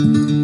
I've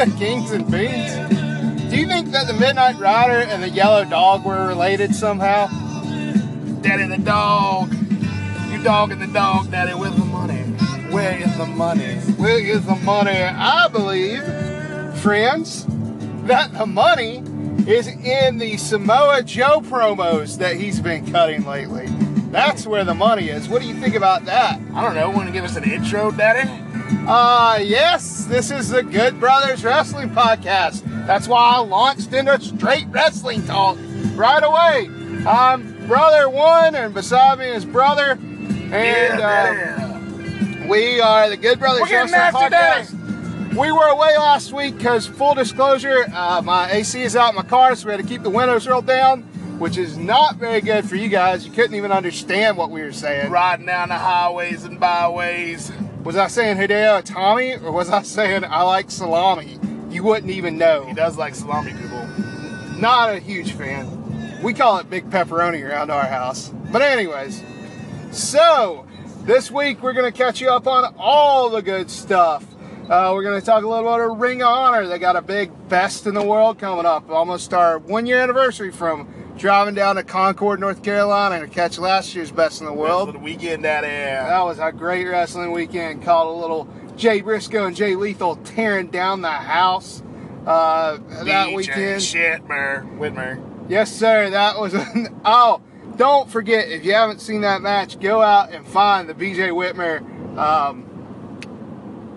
said kings and beans? Do you think that the Midnight Rider and the Yellow Dog were related somehow? Daddy the dog. You dog and the dog, Daddy, where's the money? Where is the money? Where is the money? I believe, friends, that the money is in the Samoa Joe promos that he's been cutting lately. That's where the money is. What do you think about that? I don't know. Want to give us an intro, Daddy? Uh, yes, this is the Good Brothers Wrestling Podcast. That's why I launched into straight wrestling talk right away. I'm brother one, and beside me is brother. And uh, we are the Good Brothers We're Wrestling Podcast. We were away last week because, full disclosure, uh, my AC is out in my car, so we had to keep the windows rolled down, which is not very good for you guys. You couldn't even understand what we were saying. Riding down the highways and byways. Was I saying Hideo Itami or was I saying I like salami? You wouldn't even know. He does like salami people. Not a huge fan. We call it big pepperoni around our house. But anyways, so this week we're gonna catch you up on all the good stuff. Uh, we're gonna talk a little about a Ring of Honor. They got a big best in the world coming up. Almost our one year anniversary from driving down to Concord, North Carolina to catch last year's best in the world. weekend, Daddy. That was a great wrestling weekend. Called a little Jay Briscoe and Jay Lethal tearing down the house uh, that DJ weekend. Shitmer. Whitmer. Yes, sir. That was an. Oh, don't forget if you haven't seen that match, go out and find the BJ Whitmer, um,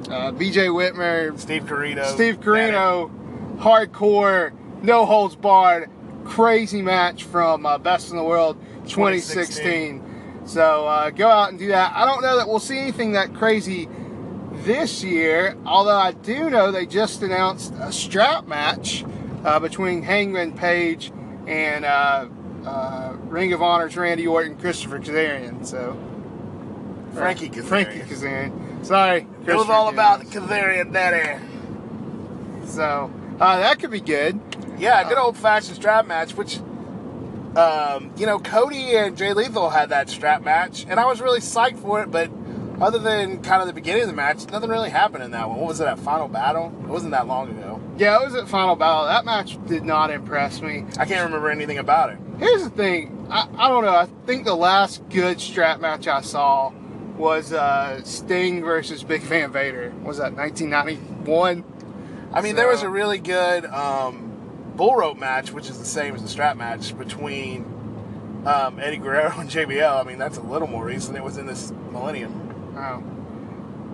uh, BJ Whitmer, Steve Corino. Steve Corino, hardcore, no holds barred, crazy match from uh, Best in the World 2016. So uh, go out and do that. I don't know that we'll see anything that crazy this year, although I do know they just announced a strap match uh, between Hangman Page and uh, uh, Ring of Honor's Randy Orton, Christopher Kazarian. So Frankie Kazarian. Frankie Kazarian. Sorry, It was all about Kazarian. Kazarian Daddy. So uh, that could be good. Yeah, good old fashioned strap match, which, um, you know, Cody and Jay Lethal had that strap match, and I was really psyched for it, but other than kind of the beginning of the match, nothing really happened in that one. What was it, that final battle? It wasn't that long ago. Yeah, it was at Final Battle. That match did not impress me. I can't remember anything about it. Here's the thing. I, I don't know. I think the last good strap match I saw was uh, Sting versus Big Van Vader. Was that 1991? I mean, there was a really good um, bull rope match, which is the same as the strap match between um, Eddie Guerrero and JBL. I mean, that's a little more recent. It was in this millennium. Oh.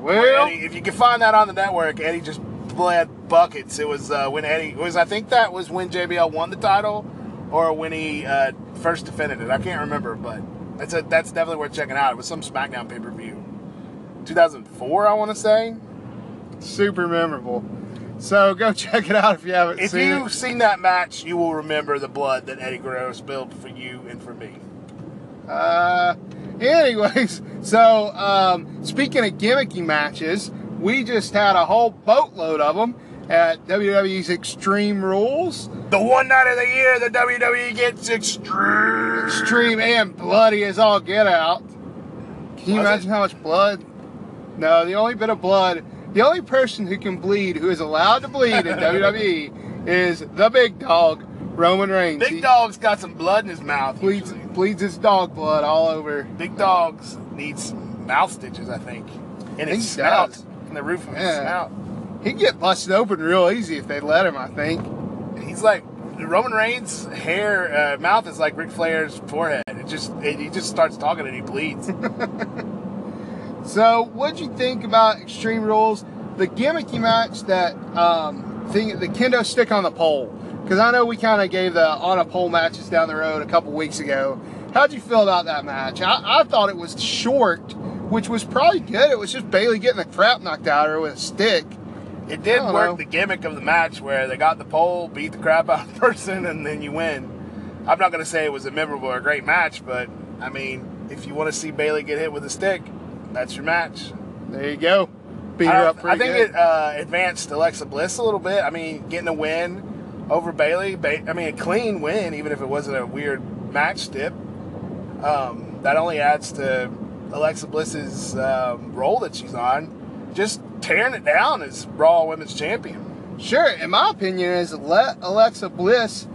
Well, Eddie, if you can find that on the network, Eddie just bled buckets. It was uh, when Eddie it was. I think that was when JBL won the title, or when he uh, first defended it. I can't remember, but that's a, that's definitely worth checking out. It was some SmackDown pay per view, 2004, I want to say. super memorable. So go check it out if you haven't If seen you've it. seen that match, you will remember the blood that Eddie Guerrero spilled for you and for me. Uh, anyways, so um, speaking of gimmicky matches, we just had a whole boatload of them at WWE's Extreme Rules. The one night of the year the WWE gets extreme. Extreme and bloody as all get out. Can you Was imagine how much blood? No, the only bit of blood, the only person who can bleed, who is allowed to bleed in WWE, is the big dog, Roman Reigns. Big He Dog's got some blood in his mouth. bleeds, usually. bleeds his dog blood all over. Big dogs need some mouth stitches, I think. In his snout. does. In the roof of his Yeah. snout. He'd get busted open real easy if they'd let him, I think. He's like Roman Reigns' hair, uh, mouth is like Ric Flair's forehead. It just, it, he just starts talking and he bleeds. So, what'd you think about Extreme Rules? The gimmicky match that um, thing, the kendo stick on the pole. Because I know we kind of gave the on a pole matches down the road a couple weeks ago. How'd you feel about that match? I, I thought it was short, which was probably good. It was just Bayley getting the crap knocked out of her with a stick. It did work know. the gimmick of the match where they got the pole, beat the crap out of the person, and then you win. I'm not going to say it was a memorable or great match, but I mean, if you want to see Bayley get hit with a stick, that's your match. There you go. Beat her up I think good. it uh, advanced Alexa Bliss a little bit. I mean, getting a win over Bayley. Ba- I mean, a clean win, even if it wasn't a weird match dip. Um, that only adds to Alexa Bliss's um, role that she's on. Just tearing it down as Raw Women's Champion. Sure, in my opinion, is let Alexa Bliss,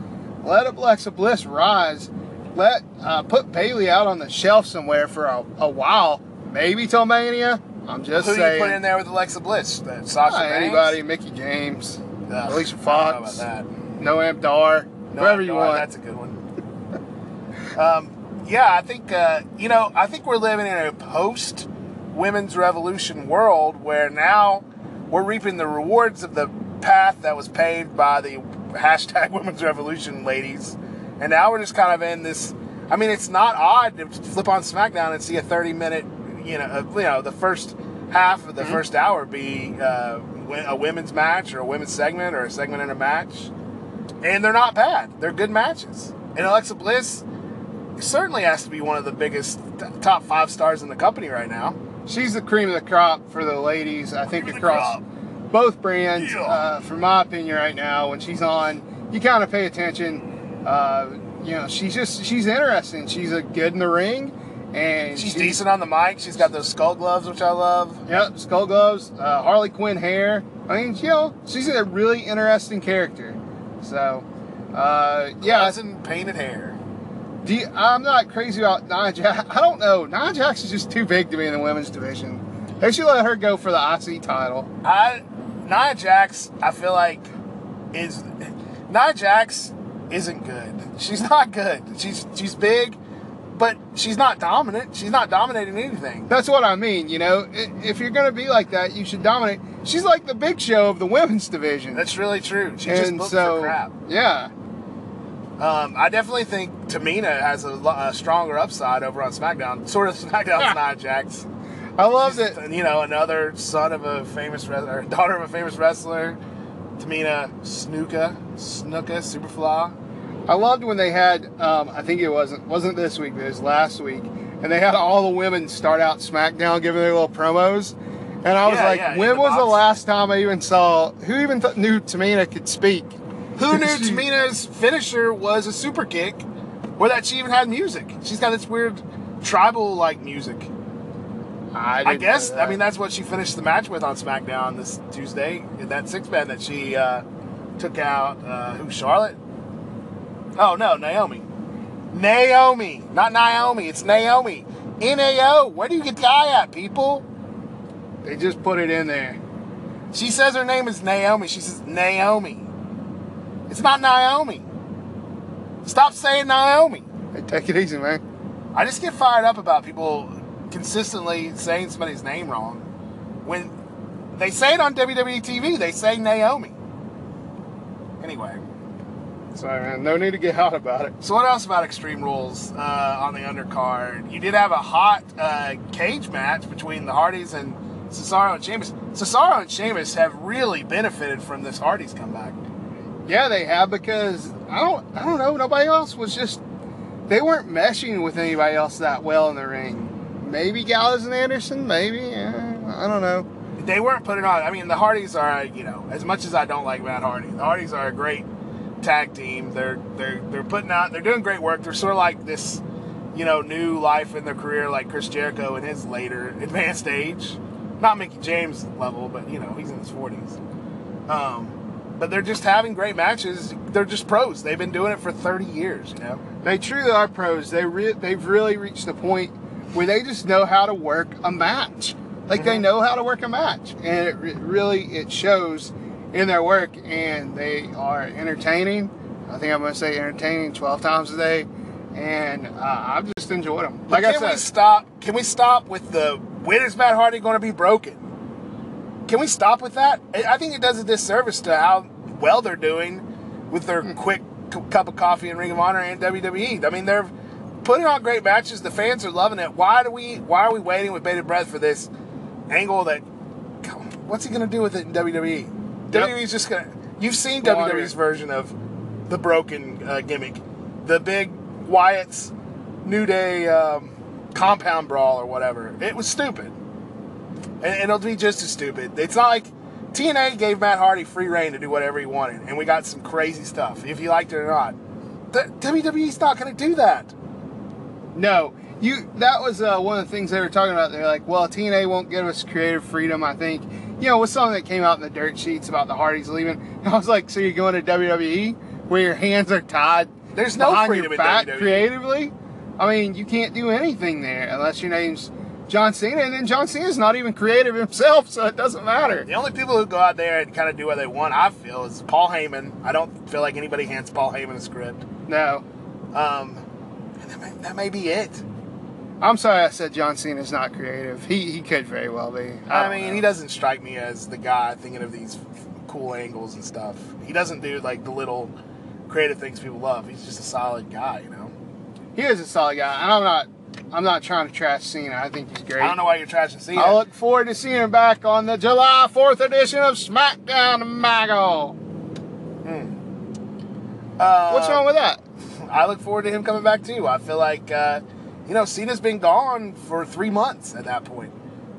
let Alexa Bliss rise, let uh, put Bayley out on the shelf somewhere for a, a while, maybe till Mania. I'm just saying. Who you put in there with Alexa Bliss? Uh, Sasha Banks? anybody, Mickie James, Ugh, Alicia Fox, don't know about that. Noam Dar, No, whoever you no, want. That's a good one. um, yeah, I think uh, you know. I think we're living in a post women's revolution world where now we're reaping the rewards of the path that was paved by the hashtag women's revolution ladies, and now we're just kind of in this. I mean, it's not odd to flip on SmackDown and see a 30 minute, you know, uh, you know, the first half of the first hour be uh, a women's match or a women's segment or a segment in a match and they're not bad. They're good matches. And Alexa Bliss certainly has to be one of the biggest t- top five stars in the company right now. She's the cream of the crop for the ladies. I think Cream of the across both brands. Yeah. Uh, from my opinion, right now, when she's on, you kind of pay attention. Uh, you know, she's just she's interesting. She's a good in the ring, and She's decent on the mic. She's got those skull gloves, which I love. Yep, skull gloves, uh, Harley Quinn hair. I mean, you know, she's a really interesting character. So, uh, yeah, Gloves and painted hair. do you- I'm not crazy about Nia Jax. I don't know. Nia Jax is just too big to be in the women's division. They should let her go for the IC title. I Nia Jax, I feel like is Nia Jax isn't good. She's not good. She's she's big, but she's not dominant. She's not dominating anything. That's what I mean. You know, if you're going to be like that, you should dominate. She's like the big show of the women's division. That's really true. She just and booked so, for crap. yeah, Um, I definitely think Tamina has a, a stronger upside over on SmackDown. Sort of SmackDown's Nia Jax. I love She's, that. You know, another son of a famous wrestler, daughter of a famous wrestler. Tamina Snuka, Snuka, Superfly. I loved when they had. Um, I think it wasn't wasn't this week, but it was last week, and they had all the women start out SmackDown giving their little promos, and I was Yeah, like, yeah, when the was the last time I even saw? Who even th- knew Tamina could speak? Who knew She- Tamina's finisher was a super kick, or that she even had music? She's got this weird tribal like music. I, I guess. I mean, that's what she finished the match with on SmackDown this Tuesday. in That six man that she uh, took out. Uh, who? Charlotte? Oh no, Naomi. Naomi, not Naomi. It's Naomi. N A O. Where do you get the I at, people? they just put it in there. She says her name is Naomi. She says Naomi. It's not Naomi. Stop saying Naomi. Hey, take it easy, man. I just get fired up about people consistently saying somebody's name wrong. When they say it on WWE TV, they say Naomi. Anyway, Sorry, man. No need to get hot about it. so what else about Extreme Rules uh, on the undercard? You did have a hot uh, cage match between the Hardys and Cesaro and Sheamus. Cesaro and Sheamus have really benefited from this Hardys comeback. Yeah, they have because I don't. I don't know. Nobody else was just. They weren't meshing with anybody else that well in the ring. Maybe Gallows and Anderson. Maybe. eh, I don't know. they weren't putting on. I mean, the Hardys are, you know, as much as I don't like Matt Hardy, the Hardys are a great tag team. They're they're they're putting out. They're doing great work. They're sort of like this, you know, new life in their career, like Chris Jericho in his later advanced age. Not Mickie James level, but you know, he's in his forties. Um, but they're just having great matches. They're just pros. They've been doing it for thirty years. You know. They truly are pros. They re- they've really reached the point where they just know how to work a match. Like they Mhm. know how to work a match, and it re- really it shows in their work. And they are entertaining. I think I'm going to say entertaining 12 times a day. And uh, I've just enjoyed them. Like I can we stop? Can we stop with the when is Matt Hardy going to be broken? Can we stop with that? I I think it does a disservice to how well they're doing with their Hmm. quick cup of coffee in Ring of Honor and WWE. I mean, they're putting on great matches. The fans are loving it. Why do we? Why are we waiting with bated breath for this angle? That what's he going to do with it in WWE? Yep. WWE's just to. You've seen Squander WWE's version of the broken uh, gimmick, the big Wyatt's New Day um, compound brawl or whatever. It was stupid, and, and it'll be just as stupid. It's not like TNA gave Matt Hardy free reign to do whatever he wanted, and we got some crazy stuff. If you liked it or not, the, WWE's not going to do that. no. You that was uh, one of the things they were talking about. They're like, well, TNA won't give us creative freedom. I think, you know, with something that came out in the dirt sheets about the Hardys leaving. I was like, so you're going to WWE where your hands are tied There's no behind freedom your back creatively? I mean, you can't do anything there unless your name's John Cena, and then John Cena's not even creative himself, so it doesn't matter. The only people who go out there and kind of do what they want, I feel, is Paul Heyman. I don't feel like anybody hands Paul Heyman a script. No, Um, and that may, that may be it. I'm sorry I said John Cena's not creative. He he could very well be. I, don't mean, know. he doesn't strike me as the guy thinking of these cool angles and stuff. He doesn't do like the little creative things people love. He's just a solid guy, you know. He is a solid guy, and I'm not. I'm not trying to trash Cena. I think he's great. I don't know why you're trashing Cena. I look forward to seeing him back on the July 4th edition of SmackDown Mago. Uh, What's wrong with that? I look forward to him coming back too. I feel like uh, you know Cena's been gone for three months at that point.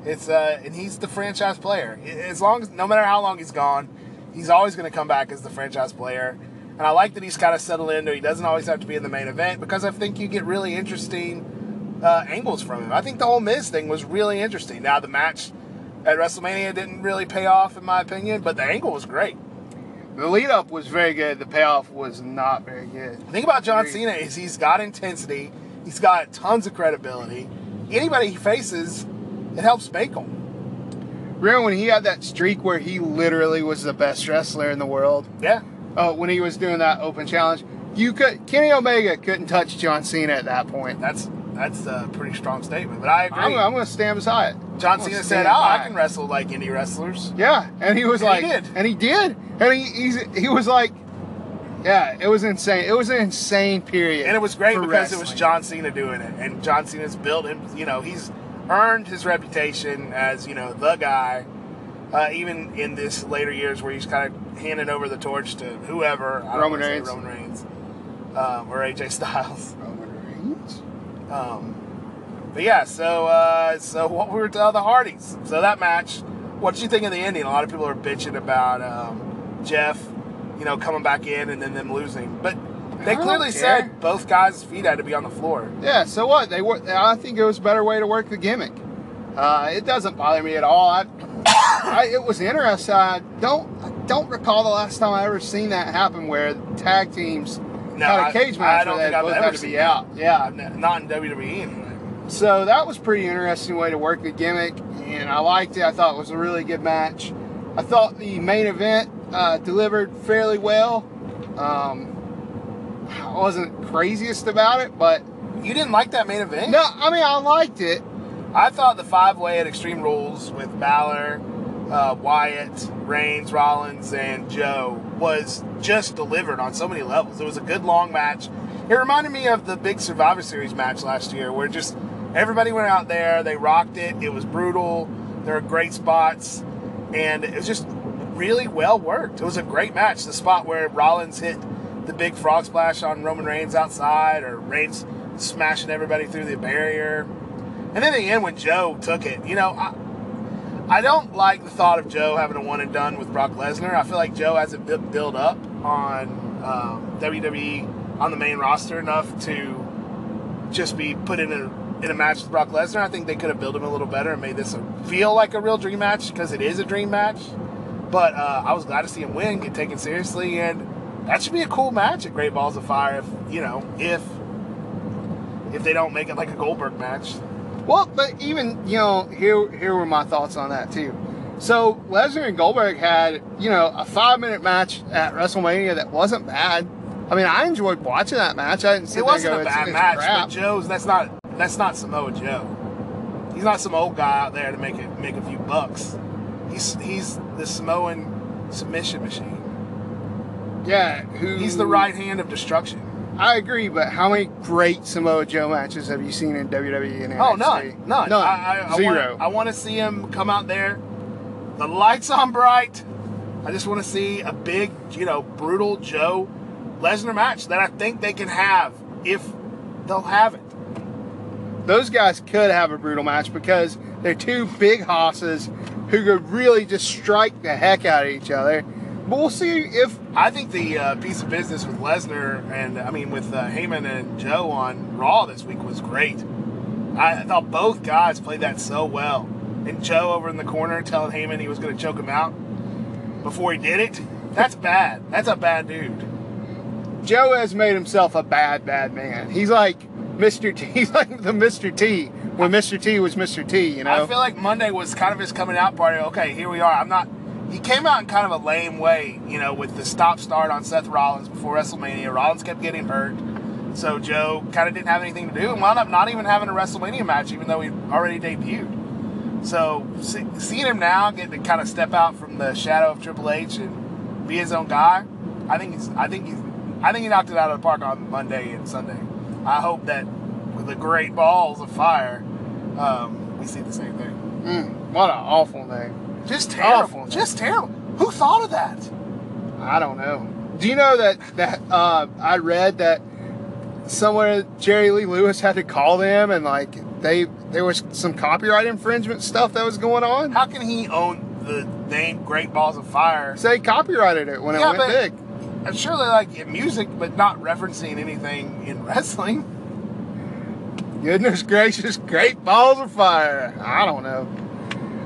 It's uh, and he's the franchise player. As long as no matter how long he's gone, he's always going to come back as the franchise player. And I like that he's kind of settled into. He doesn't always have to be in the main event because I think you get really interesting uh, angles from him. I think the whole Miz thing was really interesting. Now the match at WrestleMania didn't really pay off in my opinion, but the angle was great. The lead up was very good. The payoff was not very good. The thing about John Cena is he's got intensity. He's got tons of credibility. Anybody he faces, it helps make him. Remember when he had that streak where he literally was the best wrestler in the world? Yeah. Oh, when he was doing that open challenge, you could Kenny Omega couldn't touch John Cena at that point. That's that's a pretty strong statement, but I agree. I'm, I'm going to stand beside it. John Cena said, "Oh, I can wrestle like indie wrestlers." Yeah, and he was And like, he and he did, and he he's, he was like, yeah, it was insane. It was an insane period, And it was great because it was. John Cena doing it, and John Cena's built him. You know, he's earned his reputation as you know the guy. Uh, even in this later years, where he's kind of handing over the torch to whoever, I Roman Reigns. Roman Reigns, um, or AJ Styles. Roman Reigns. Um, but yeah, so uh, so what we were to the Hardys. So that match, what did you think of the ending? A lot of people are bitching about um, Jeff, you know, coming back in and then them losing. But they clearly said both guys' feet had to be on the floor. Yeah, so what? They were. I think it was a better way to work the gimmick. Uh, it doesn't bother me at all. I, I, it was interesting. I don't I don't recall the last time I ever seen that happen where tag teams No, had a cage I match don't where think they I've both ever had to be that. out. Yeah, Uh, Not in WWE anyway. So that was pretty interesting way to work the gimmick, and I liked it. I thought it was a really good match. I thought the main event uh, delivered fairly well. Um, I wasn't craziest about it, but You didn't like that main event? no, I mean I liked it. I thought the five way at Extreme Rules with Balor, uh, Wyatt, Reigns, Rollins, and Joe was just delivered on so many levels. It was a good long match. It reminded me of the big Survivor Series match last year where just everybody went out there, they rocked it, it was brutal, there were great spots, and it was just really well worked. It was a great match. The spot where Rollins hit the big frog splash on Roman Reigns outside, or Reigns smashing everybody through the barrier. And then the end, when Joe took it, you know, I, I don't like the thought of Joe having a one and done with Brock Lesnar. I feel like Joe hasn't bu- built up on um, WWE on the main roster enough to just be put in a in a match with Brock Lesnar. I think they could have built him a little better and made this a, feel like a real dream match because it is a dream match. But uh, I was glad to see him win, get taken seriously, and that should be a cool match at Great Balls of Fire. If you know, if if they don't make it like a Goldberg match. Well, but even you know, here here were my thoughts on that too. So Lesnar and Goldberg had you know a five minute match at WrestleMania that wasn't bad. I mean, I enjoyed watching that match. I didn't see It wasn't go, a "It's- bad it's match, crap." but Joe's that's not that's not Samoa Joe. He's not some old guy out there to make it make a few bucks. He's he's the Samoan submission machine. Yeah, who? He's the right hand of destruction. I agree, but how many great Samoa Joe matches have you seen in WWE and NXT? Oh, none, none. None. I, I, Zero. Want, I want to see him come out there. The lights on bright. I just want to see a big, you know, brutal Joe Lesnar match that I think they can have if they'll have it. Those guys could have a brutal match because they're two big hosses who could really just strike the heck out of each other. But we'll see if I think the uh, piece of business with Lesnar and I mean with uh, Heyman and Joe on Raw this week was great. I, I thought both guys played that so well. And Joe over in the corner telling Heyman he was going to choke him out before he did it. That's bad. That's a bad dude. Joe has made himself a bad, bad man. He's like Mr. T. He's like the Mr. T when Mr. T was Mr. T. You know. I feel like Monday was kind of his coming out party. Okay, here we are. I'm not. He came out in kind of a lame way, you know, with the stop start on Seth Rollins before WrestleMania. Rollins kept getting hurt, so Joe kind of didn't have anything to do and wound up not even having a WrestleMania match, even though he already debuted. So see, seeing him now get to kind of step out from the shadow of Triple H and be his own guy, I think he's. I think he's. I think he knocked it out of the park on Monday and Sunday. I hope that with the great balls of fire, um, we see the same thing. Mm, what an awful name. Just terrible. Awful. Just terrible. Who thought of that? I don't know. Do you know that that uh, I read that somewhere Jerry Lee Lewis had to call them and like they there was some copyright infringement stuff that was going on. How can he own the name Great Balls of Fire? So they copyrighted it when Yeah, it went big. I'm sure they like music, but not referencing anything in wrestling. Goodness gracious, great balls of fire. I don't know.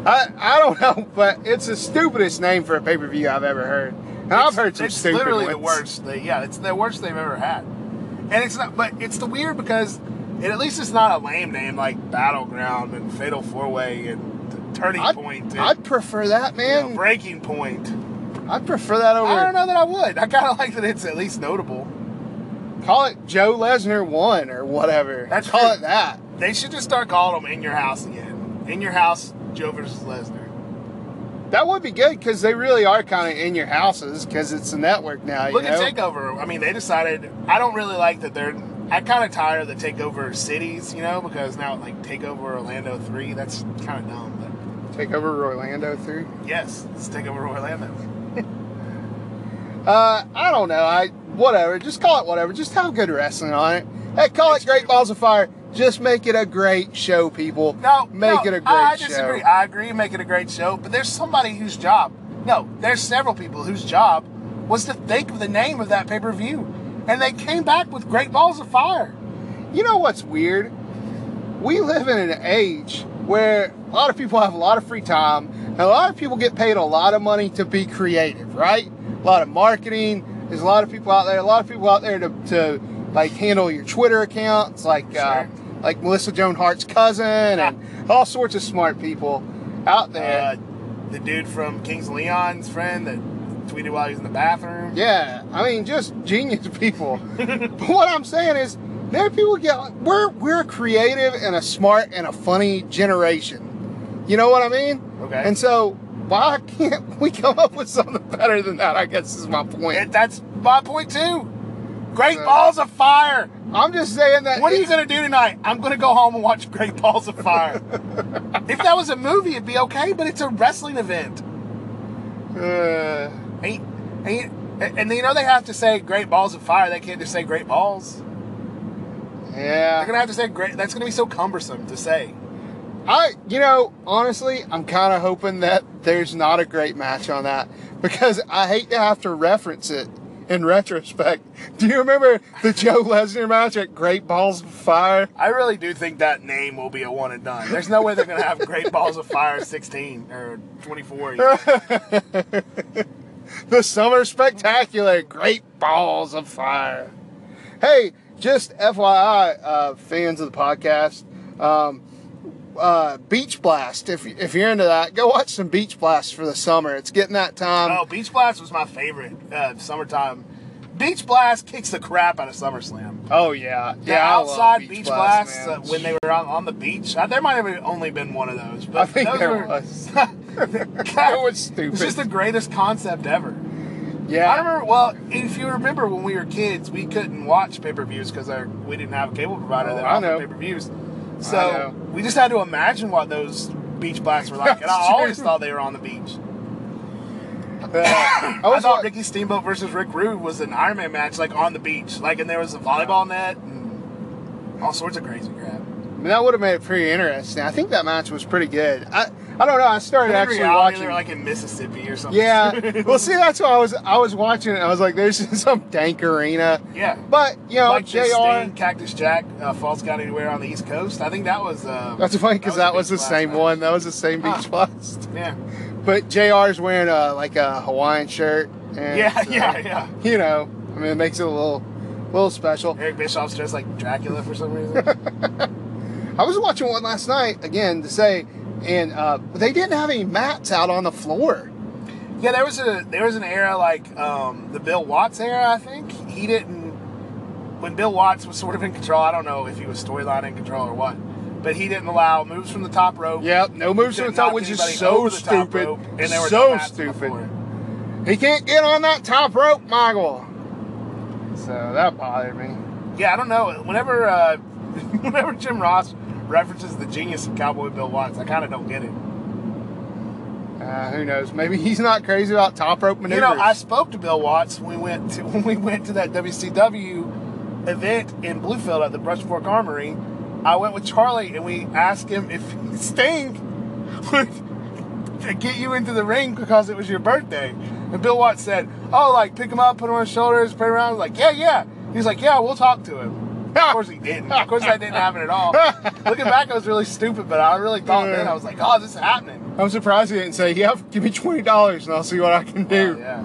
I I don't know, but it's the stupidest name for a pay per view I've ever heard. And I've heard some it's stupid literally the worst. They, yeah, it's the worst they've ever had. And it's not, but it's the weird because it, at least it's not a lame name like Battleground and Fatal Four Way and Turning I'd, Point and I'd prefer that, you man. know, Breaking Point. I'd prefer that over. I don't know that I would. I kind of like that it's at least notable. Call it Joe Lesnar one or whatever. That's call true. it that. They should just start calling them in your house again. In your house, Joe versus Lesnar. That would be good because they really are kind of in your houses because it's a network now. You Look know? at Takeover. I mean, they decided. I don't really like that they're. I kind of tired of the Takeover cities, you know, because now like Takeover Orlando three. That's kind of dumb. Take over Orlando three. Yes, let's take over Orlando. Uh, I don't know. I whatever. Just call it whatever. Just have good wrestling on it. Hey, call It's it Great true. Balls of Fire. Just make it a great show, people. No, make no, it a great I, I show. disagree. I agree. Make it a great show, but there's somebody whose job. No, there's several people whose job was to think of the name of that pay per view, and they came back with Great Balls of Fire. You know what's weird? We live in an age where a lot of people have a lot of free time, and a lot of people get paid a lot of money to be creative, right? A lot of marketing. There's a lot of people out there. A lot of people out there to, to like handle your Twitter accounts, like uh, like Melissa Joan Hart's cousin, and all sorts of smart people out there. Uh, the dude from Kings Leon's friend that tweeted while he was in the bathroom. Yeah, I mean, just genius people. but what I'm saying is, are people get we're we're a creative and a smart and a funny generation. You know what I mean? Okay. And so why can't we come up with something better than that? I guess is my point. And that's my point too. Great So- Balls of Fire. I'm just saying that. What are you going to do tonight? I'm going to go home and watch Great Balls of Fire. if that was a movie, it'd be okay, but it's a wrestling event. Uh, Ain't, ain't, and you know they have to say Great Balls of Fire. They can't just say Great Balls. They're yeah. going to have to say Great. That's going to be so cumbersome to say. I, you know, honestly, I'm kind of hoping that there's not a great match on that because I hate to have to reference it in retrospect. Do you remember the Joe Lesnar match at Great Balls of Fire? I really do think that name will be a one and done. There's no way they're going to have Great Balls of Fire 16 or 24. the Summer Spectacular, Great Balls of Fire. Hey, just FYI, uh, fans of the podcast, um, uh, Beach Blast. If if you're into that, go watch some Beach Blast for the summer. It's getting that time. Oh, Beach Blast was my favorite uh, summertime Beach Blast kicks the crap out of SummerSlam. Oh yeah, The yeah. I love outside Beach, Blast, man. uh, when they were on, on the beach. Uh, there might have only been one of those, but I think there were, was. God, It was stupid. It's just the greatest concept ever. Yeah, I remember. Well, if you remember when we were kids, we couldn't watch pay per views because we didn't have a cable provider Oh, that I offered pay per views. So we just had to imagine what those beach blasts were like, and I always thought they were on the beach. Uh, I I, thought Ricky Steamboat versus Rick Rude was an Iron Man match, like on the beach, like, and there was a volleyball net and all sorts of crazy crap. I mean, that would have made it pretty interesting. I think that match was pretty good. I, I don't know. I started actually reality, watching. they were like in Mississippi or something. yeah. well, see, that's why I was I was watching it. I was like, "There's some dank arena," yeah. but you know, like Jr. Sting, Cactus Jack, uh, Falls Count Anywhere on the East Coast. I think that was. Uh, That's funny because that a was the same Blast one. That was the same Huh. beach blast. Yeah. But Jr's wearing a like a Hawaiian shirt. And Yeah, so, yeah, yeah. You know, I mean, it makes it a little, little special. Eric Bischoff's dressed like Dracula for some reason. I was watching one last night again to say, and uh, they didn't have any mats out on the floor. yeah, there was a there was an era like um, the Bill Watts era. I think he didn't when Bill Watts was sort of in control. I don't know if he was storyline in control or what, but he didn't allow moves from the top rope. Yep, no moves from the top, which is so stupid. rope, and there were so no mats on the stupid. He can't get on that top rope, Michael. So that bothered me. Yeah, I don't know. Whenever uh, whenever Jim Ross references the genius of Cowboy Bill Watts, I kind of don't get it. Uh, who knows? Maybe he's not crazy about top rope maneuvers. You know, I spoke to Bill Watts when we went to when we went to that WCW event in Bluefield at the Brush Fork Armory. I went with Charlie and we asked him if Sting would get you into the ring because it was your birthday. And Bill Watts said, "Oh, like pick him up, put him on his shoulders, put him around." Like, "Yeah, yeah." He's like, "Yeah, we'll talk to him." Of course he didn't. Of course that didn't happen at all. Looking back, I was really stupid, but I really thought then I was like, "Oh, this is happening." I'm surprised he didn't say, "Yeah, give me twenty dollars and I'll see what I can do." Oh, yeah.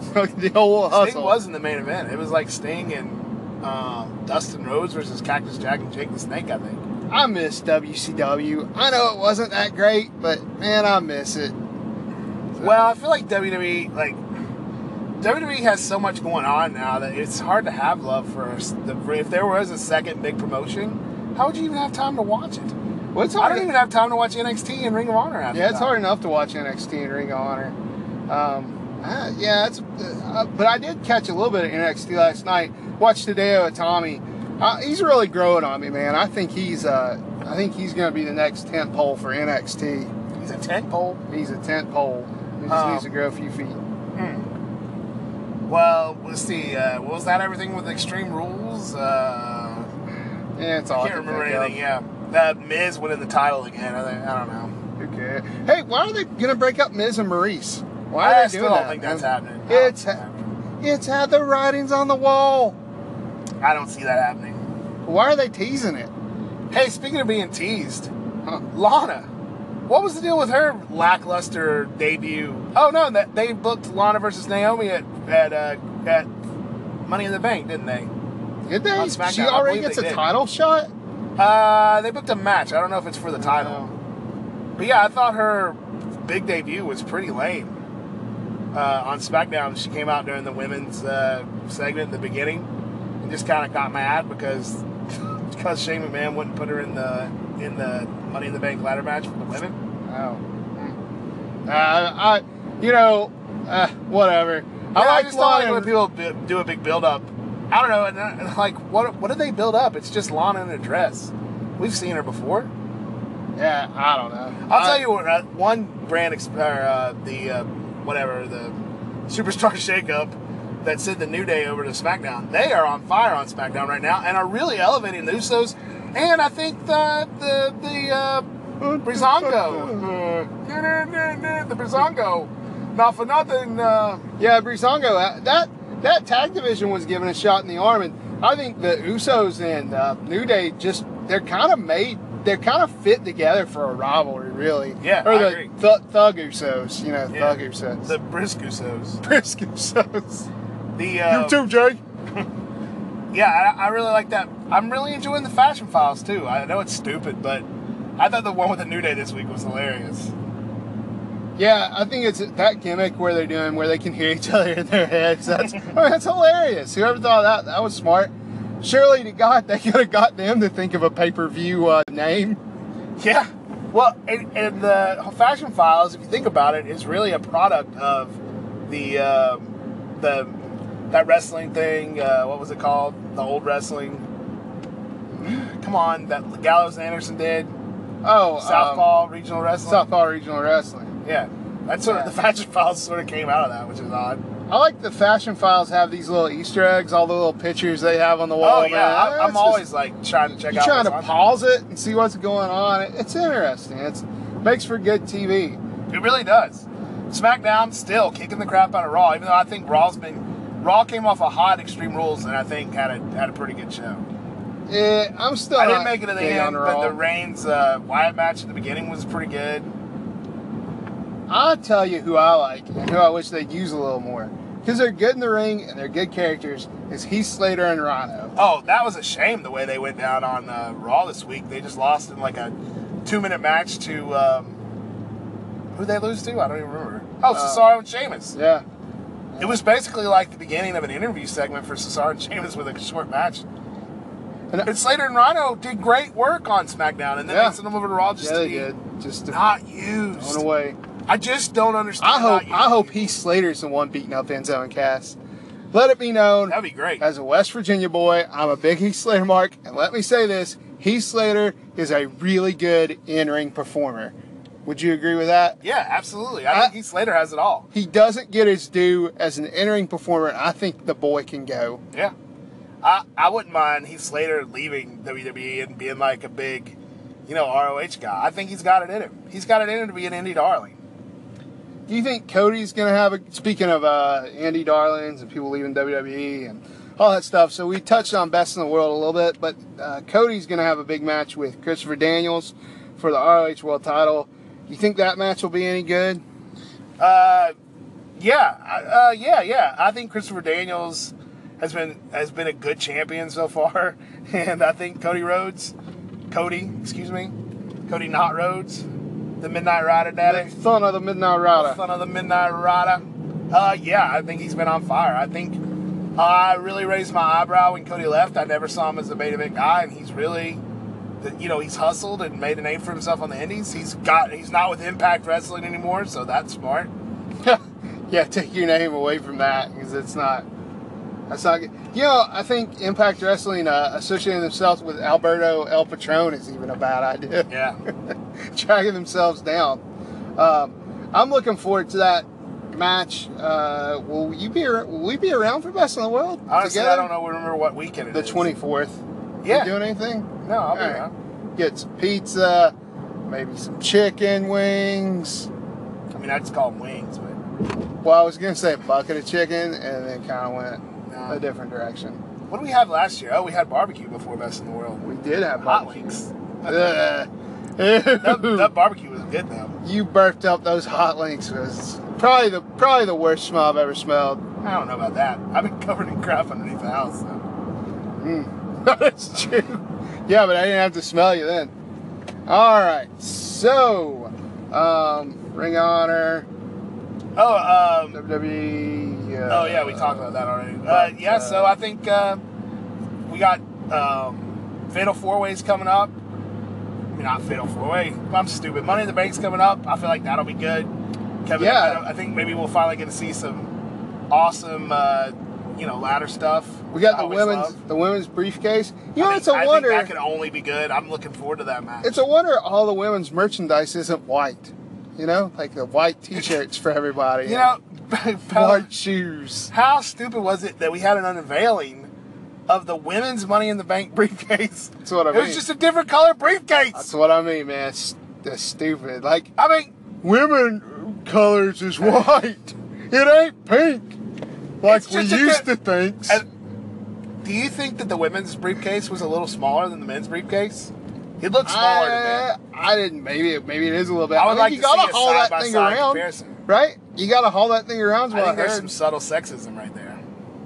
the whole hustle. Sting wasn't the main event. It was like Sting and um, Dustin Rhodes versus Cactus Jack and Jake the Snake, I think. I miss WCW. I know it wasn't that great, but man, I miss it. Well, I feel like WWE, like WWE has so much going on now that it's hard to have love for us. The, if there was a second big promotion, how would you even have time to watch it? Well, it's I don't even have time to watch NXT and Ring of Honor. Yeah, it's time. hard enough to watch NXT and Ring of Honor. Um, uh, yeah, it's. Uh, but I did catch a little bit of NXT last night. Watched Hideo Itami. Uh, he's really growing on me, man. I think he's. Uh, I think he's going to be the next tent pole for NXT. He's a tent pole. He's a tent pole. He just Um, needs to grow a few feet. Well, let's see. Uh, what was that? Everything with Extreme Rules. Uh, Yeah, it's all I I can't can remember of. anything. Yeah, that Miz winning the title again. I, think, I don't know. Cares? Hey, why are they gonna break up Miz and Maurice? Why are I they still doing don't that? think that's happening. I don't It's think ha- that's happening. it's had the writings on the wall. I don't see that happening. Why are they teasing it? Hey, speaking of being teased, Huh. Lana, what was the deal with her lackluster debut? Oh no, that they booked Lana versus Naomi at at uh, at Money in the Bank, didn't they? Did they? SmackDown, She already gets a did. title shot. Uh, they booked a match. I don't know if it's for the title, but yeah, I thought her big debut was pretty lame. Uh, on SmackDown, she came out during the women's uh, segment in the beginning and just kind of got mad because because Shane McMahon wouldn't put her in the in the Money in the Bank ladder match for the women. Oh. Hmm. Uh, I, you know, uh, whatever. I Yeah, like just don't like Lana. when people do a big build up. I don't know, and, uh, and like what what did they build up? It's just Lana in a dress. We've seen her before. Yeah, I don't know. I'll I- tell you what, uh, one brand ex- or, uh, the uh, whatever the Superstar Shakeup that sent the New Day over to SmackDown. They are on fire on SmackDown right now and are really elevating the Usos. And I think the the the uh, Breezango, uh, the Breezango, not for nothing. Uh, Yeah, Breezango, uh, that that tag division was given a shot in the arm, and I think the Usos and uh, New Day just they're kind of made, they're kind of fit together for a rivalry, really. Yeah, or I the agree. Th- Thug Usos, you know, Yeah. Thug Usos, the Brisk Usos. Brisk Usos. The uh, you too, Jay. Yeah, I, I really like that. I'm really enjoying the fashion files too. I know it's stupid, but I thought the one with the New Day this week was hilarious. Yeah, I think it's that gimmick where they're doing where they can hear each other in their heads. That's I mean, that's hilarious. Whoever thought of that? That was smart. Surely to God, they could have got them to think of a pay per view uh, name. Yeah. Well, and, and the Fashion Files, if you think about it, is really a product of the um, the that wrestling thing. Uh, what was it called? The old wrestling. Come on, that Gallows and Anderson did. Oh, um, Southpaw Regional Wrestling. Southpaw Regional Wrestling. Yeah, that's sort of the Fashion Files sort of came out of that, which is odd. I like the Fashion Files have these little Easter eggs, all the little pictures they have on the wall. Oh yeah, man. I, I'm just- always like trying to check out. trying to pause it and see what's going on. It's interesting. It's makes for good TV. It really does. SmackDown still kicking the crap out of Raw, even though I think Raw's been Raw came off a hot Extreme Rules and I think had a had a pretty good show. Yeah, I'm still. I didn't make it to the end, but the Reigns uh, Wyatt match at the beginning was pretty good. I'll tell you who I like and who I wish they'd use a little more. Because they're good in the ring and they're good characters, is Heath Slater and Rhino. Oh, that was a shame the way they went down on uh, Raw this week. They just lost in like a two minute match to um, who they lose to? I don't even remember. Oh, Uh, Cesaro and Sheamus. Yeah. It was basically like the beginning of an interview segment for Cesaro and Sheamus with a short match. And, uh, And Slater and Rhino did great work on SmackDown, and then Yeah. they sent them over to Raw just yeah, to they did. Just to not thrown used. away. I just don't understand. I hope I hope. Heath Slater's the one beating up Enzo and Cass. Let it be known, That'd be great. as a West Virginia boy, I'm a big Heath Slater mark, and let me say this: Heath Slater is a really good in-ring performer. Would you agree with that? yeah, absolutely. I, I- think Heath Slater has it all. He doesn't get his due as an in-ring performer. I think the boy can go. Yeah. I, I wouldn't mind Heath Slater leaving WWE and being like a big, you know, ROH guy. I think he's got it in him. He's got it in him to be an indie darling. Do you think Cody's gonna have a? Speaking of uh, indie darlings and people leaving WWE and all that stuff, so we touched on best in the world a little bit, but uh, Cody's gonna have a big match with Christopher Daniels for the ROH World Title. You think that match will be any good? Uh, yeah, uh, yeah, yeah. I think Christopher Daniels has been has been a good champion so far, and I think Cody Rhodes, Cody, excuse me, Cody not Rhodes, the Midnight Rider daddy. The son of the Midnight Rider. son of the Midnight Rider. Uh, yeah, I think he's been on fire. I think I really raised my eyebrow when Cody left. I never saw him as a main event guy, and he's really, you know, he's hustled and made a name for himself on the Indies. He's got, he's not with Impact Wrestling anymore, so that's smart. yeah, take your name away from that because it's not. That's not good. You know, I think Impact Wrestling uh, associating themselves with Alberto El Patron is even a bad idea. Yeah, dragging themselves down. Um, I'm looking forward to that match. Uh, will you be? Will we be around for Best in the World? honestly, together? I don't know. Remember what weekend it The is. 24th. Yeah. You doing anything? No, I'll be All right. around. Get some pizza, maybe some chicken wings. I mean, I just call them wings, but Well, I was gonna say a bucket of chicken, and then kind of went a different direction. what did we have last year? Oh, we had barbecue before Best in the World. We did have Hot barbecue. links. That, that barbecue was good though. you burped up those hot links. It was probably the probably the worst smell I've ever smelled. I don't know about that. I've been covered in crap underneath the house. So. Hmm. That's true. Yeah, but I didn't have to smell you then. All right. So, um, Ring Honor, Oh, um, WWE. Uh, oh yeah, we talked about that already. Uh, yeah, so I think uh, we got um, Fatal Four Ways coming up. I mean, not Fatal Four Way. I'm stupid. Money in the Bank's coming up. I feel like that'll be good. Kevin, Yeah. I, I think maybe we'll finally get to see some awesome, uh, you know, ladder stuff. We got the women's love. the women's briefcase. You know, I it's a wonder. I think that can only be good. I'm looking forward to that match. It's a wonder all the women's merchandise isn't white. You know, like the white T-shirts for everybody. you know, white shoes. how stupid was it that we had an unveiling of the women's Money in the Bank briefcase? That's what I It mean. was just a different color briefcase. That's what I mean, man. It's, that's stupid. Like I mean, women colors is white. It ain't pink. Like we used to think. do you think that the women's briefcase was a little smaller than the men's briefcase? It looked smaller to I, me. I didn't. Maybe it, maybe it is a little bit. I would mean, like you to gotta see a haul that thing around, comparison. right? You gotta haul that thing around. I think there's some subtle sexism right there.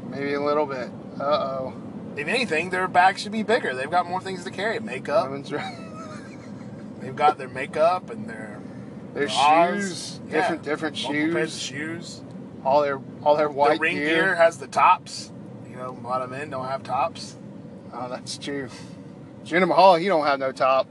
maybe a little bit. Uh oh. If anything, their bags should be bigger. They've got more things to carry. Makeup. Women's right. They've got their makeup and their Their Oz, shoes, yeah, different different multiple pairs of shoes, shoes. All their all their white the ring gear. gear. has the tops. You know, a lot of men don't have tops. Oh, that's true. Jinder Mahal, he don't have no top.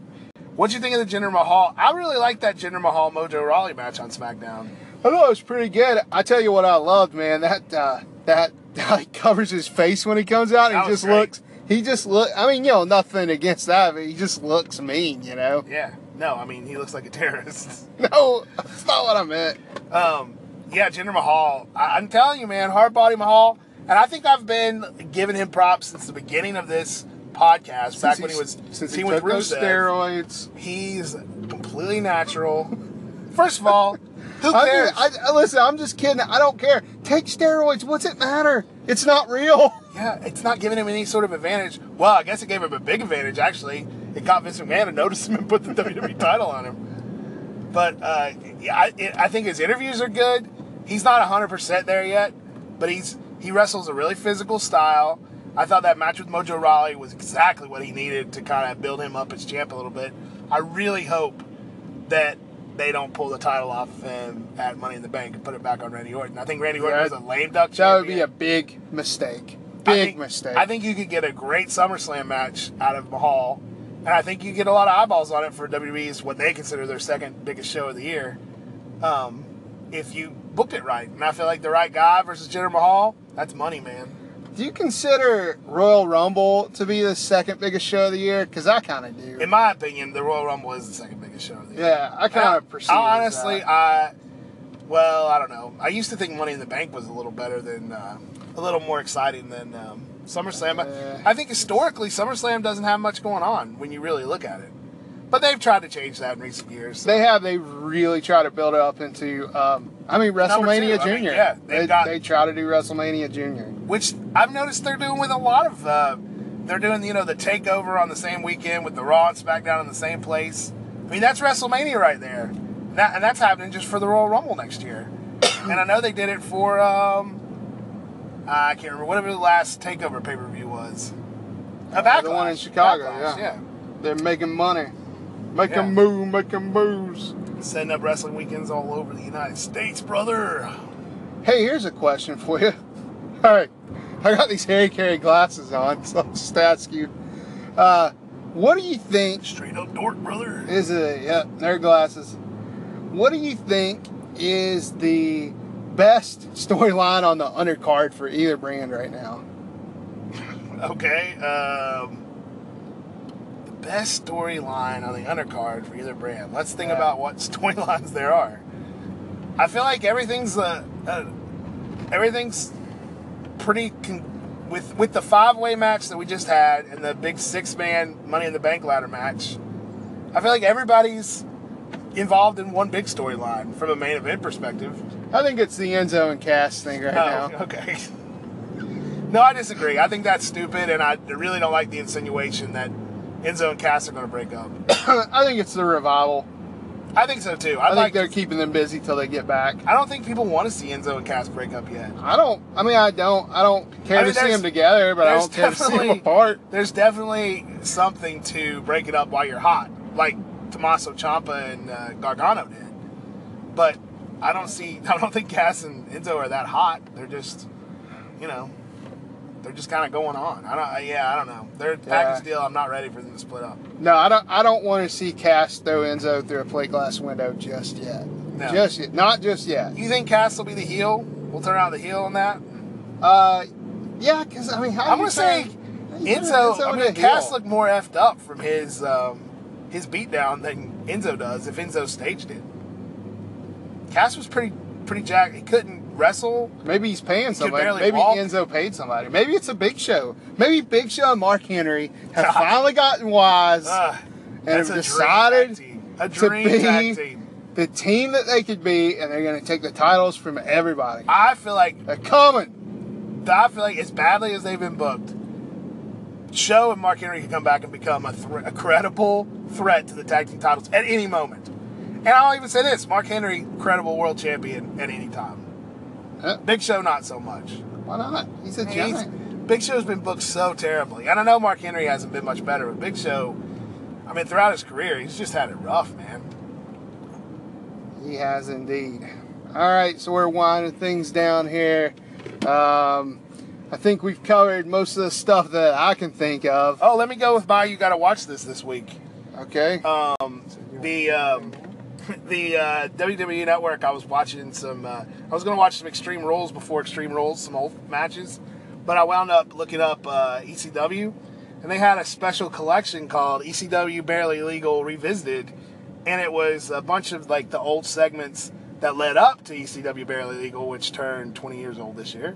What'd you think of the Jinder Mahal? I really liked that Jinder Mahal Mojo Rawley match on SmackDown. I thought it was pretty good. I tell you what, I loved, man. That uh, that he covers his face when he comes out. He just great. looks. He just look. I mean, you know, nothing against that, but he just looks mean. You know. Yeah. No, I mean he looks like a terrorist. No, that's not what I meant. Um, yeah, Jinder Mahal. I, I'm telling you, man, hard body Mahal, and I think I've been giving him props since the beginning of this podcast, back when he was since he with took those steroids. He's completely natural. First of all, who cares? I, I- listen, I'm just kidding. I don't care. Take steroids. What's it matter? It's not real. yeah, it's not giving him any sort of advantage. Well, I guess it gave him a big advantage, actually. It got Vince McMahon to notice him and put the WWE title on him. But uh, yeah, I, it, I think his interviews are good. He's not 100% there yet, but he's he wrestles a really physical style. I thought that match with Mojo Rawley was exactly what he needed to kind of build him up as champ a little bit. I really hope that they don't pull the title off of him at Money in the Bank and put it back on Randy Orton. I think Randy Orton Yeah, was a lame duck That would be a big mistake. I Big think- mistake. I think you could get a great SummerSlam match out of Mahal, and I think you get a lot of eyeballs on it for WWE's what they consider their second biggest show of the year. Um, if you booked it right, and I feel like the right guy versus Jinder Mahal, that's money, man. Do you consider Royal Rumble to be the second biggest show of the year? Because I kind of do. In my opinion, the Royal Rumble is the second biggest show of the year. yeah, I kind of perceive. I it honestly, that. I well, I don't know. I used to think Money in the Bank was a little better than, uh, a little more exciting than um, SummerSlam. But I think historically, SummerSlam doesn't have much going on when you really look at it. But they've tried to change that in recent years. They have. They really try to build it up into. Um, I mean, WrestleMania two, I mean, Junior. yeah, they've got- they try to do WrestleMania Junior. which I've noticed they're doing with a lot of. Uh, they're doing, you know, the takeover on the same weekend with the Raw and SmackDown in the same place. I mean, that's WrestleMania right there, and, that, and that's happening just for the Royal Rumble next year. and I know they did it for. Um, I can't remember whatever the last takeover pay per view was. A Uh, the backlash. one in Chicago, Backlash, yeah. They're making money, making Yeah. move, making moves. Setting up wrestling weekends all over the United States, brother. Hey, here's a question for you. All right, I got these Harry Caray glasses on, so I'll just ask you. Uh, what do you think Straight up dork, brother. is a yep, their glasses? What do you think is the best storyline on the undercard for either brand right now? Okay. Um, best storyline on the undercard for either brand. Let's think Yeah. about what storylines there are. I feel like everything's uh, uh, everything's pretty con- with with the five way match that we just had and the big six man Money in the Bank ladder match. I feel like everybody's involved in one big storyline from a main event perspective. I think it's the Enzo and Cass thing right Oh, now. okay. No, I disagree. I think that's stupid, and I really don't like the insinuation that Enzo and Cass are going to break up. I think it's the revival. I think so too. I I think like. they're keeping them busy till they get back. I don't think people want to see Enzo and Cass break up yet. I don't. I mean, I don't. I don't care I mean, to see them together, but I don't care to see them apart. There's definitely something to break it up while you're hot, like Tommaso Ciampa and uh, Gargano did. But I don't see. I don't think Cass and Enzo are that hot. They're just, you know, they're just kind of going on. I don't. Yeah, I don't know. They're a package deal. I'm not ready for them to split up. No, I don't. I don't want to see Cass throw Enzo through a plate glass window just yet. No. Just yet. Not just yet. You think Cass will be the heel? We'll turn out the heel on that. Uh, yeah, because I mean, how I'm gonna say turn- how do you turn Enzo. I mean, Cass heel? looked more effed up from his um, his beatdown than Enzo does. If Enzo staged it, Cass was pretty pretty jacked. He couldn't wrestle. Maybe he's paying somebody. Maybe walk. Enzo paid somebody. Maybe it's a Big Show. Maybe Big Show and Mark Henry have finally gotten wise Uh, and have a decided dream team. A to dream be team. the team that they could be, and they're going to take the titles from everybody. I feel like They're coming. I feel like as badly as they've been booked, Show and Mark Henry can come back and become a, a credible threat to the tag team titles at any moment. And I'll even say this: Mark Henry, credible world champion at any time. Uh, Big Show, not so much. why not? He's a He's- giant. Big Show's been booked so terribly, and I know Mark Henry hasn't been much better, but Big Show, I mean, throughout his career, he's just had it rough, man. He has indeed. All right, so we're winding things down here. Um, I think we've covered most of the stuff that I can think of. Oh, let me go with my. You got to watch this this week. Okay. Um, the um, the uh, WWE Network. I was watching some. Uh, I was going to watch some Extreme Rules before Extreme Rules, some old matches, but I wound up looking up uh, ECW, and they had a special collection called ECW Barely Legal Revisited, and it was a bunch of like the old segments that led up to ECW Barely Legal, which turned 20 years old this year.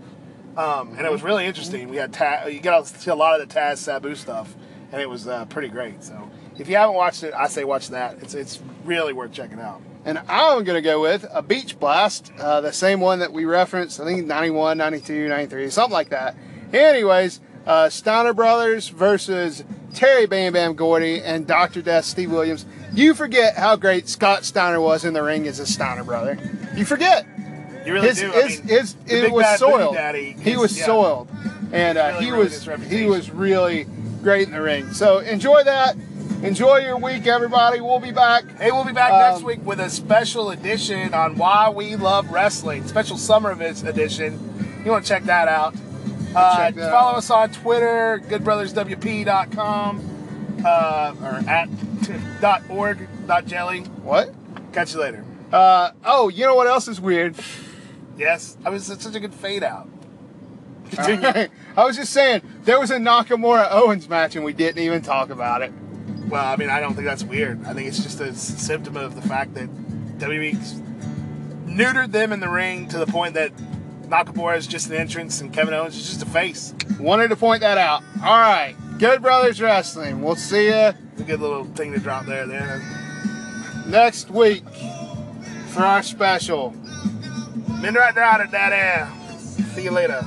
Um, and it was really interesting. We had ta- you got to see a lot of the Taz Sabu stuff, and it was uh, pretty great. So if you haven't watched it, I say watch that. It's it's really worth checking out. And I'm going to go with a Beach Blast, uh, the same one that we referenced, I think 91, 92, 93, something like that. Anyways, uh, Steiner Brothers versus Terry Bam Bam Gordy and Dr. Death Steve Williams. You forget how great Scott Steiner was in the ring as a Steiner brother. You forget. You really his, do. his, I mean, his, the it was soiled. Daddy he was yeah. soiled, and uh, Really he was he was really great in the ring. So enjoy that. Enjoy your week, everybody. We'll be back. Hey, we'll be back Um, next week with a special edition on why we love wrestling. Special summer edition. You want to check that out. Uh, check that follow out. us on Twitter, goodbrotherswp.com, uh, or at dot org dot jelly. What? Catch you later. Uh, oh, you know what else is weird? Yes, I was such a good fade out. I was just saying there was a Nakamura Owens match and we didn't even talk about it. Well, I mean, I don't think that's weird. I think it's just a symptom of the fact that WWE's neutered them in the ring to the point that Nakamura is just an entrance and Kevin Owens is just a face. Wanted to point that out. All right, Good Brothers Wrestling. We'll see you It's a good little thing to drop there. Then next week for our special. Been right down at that air. See you later.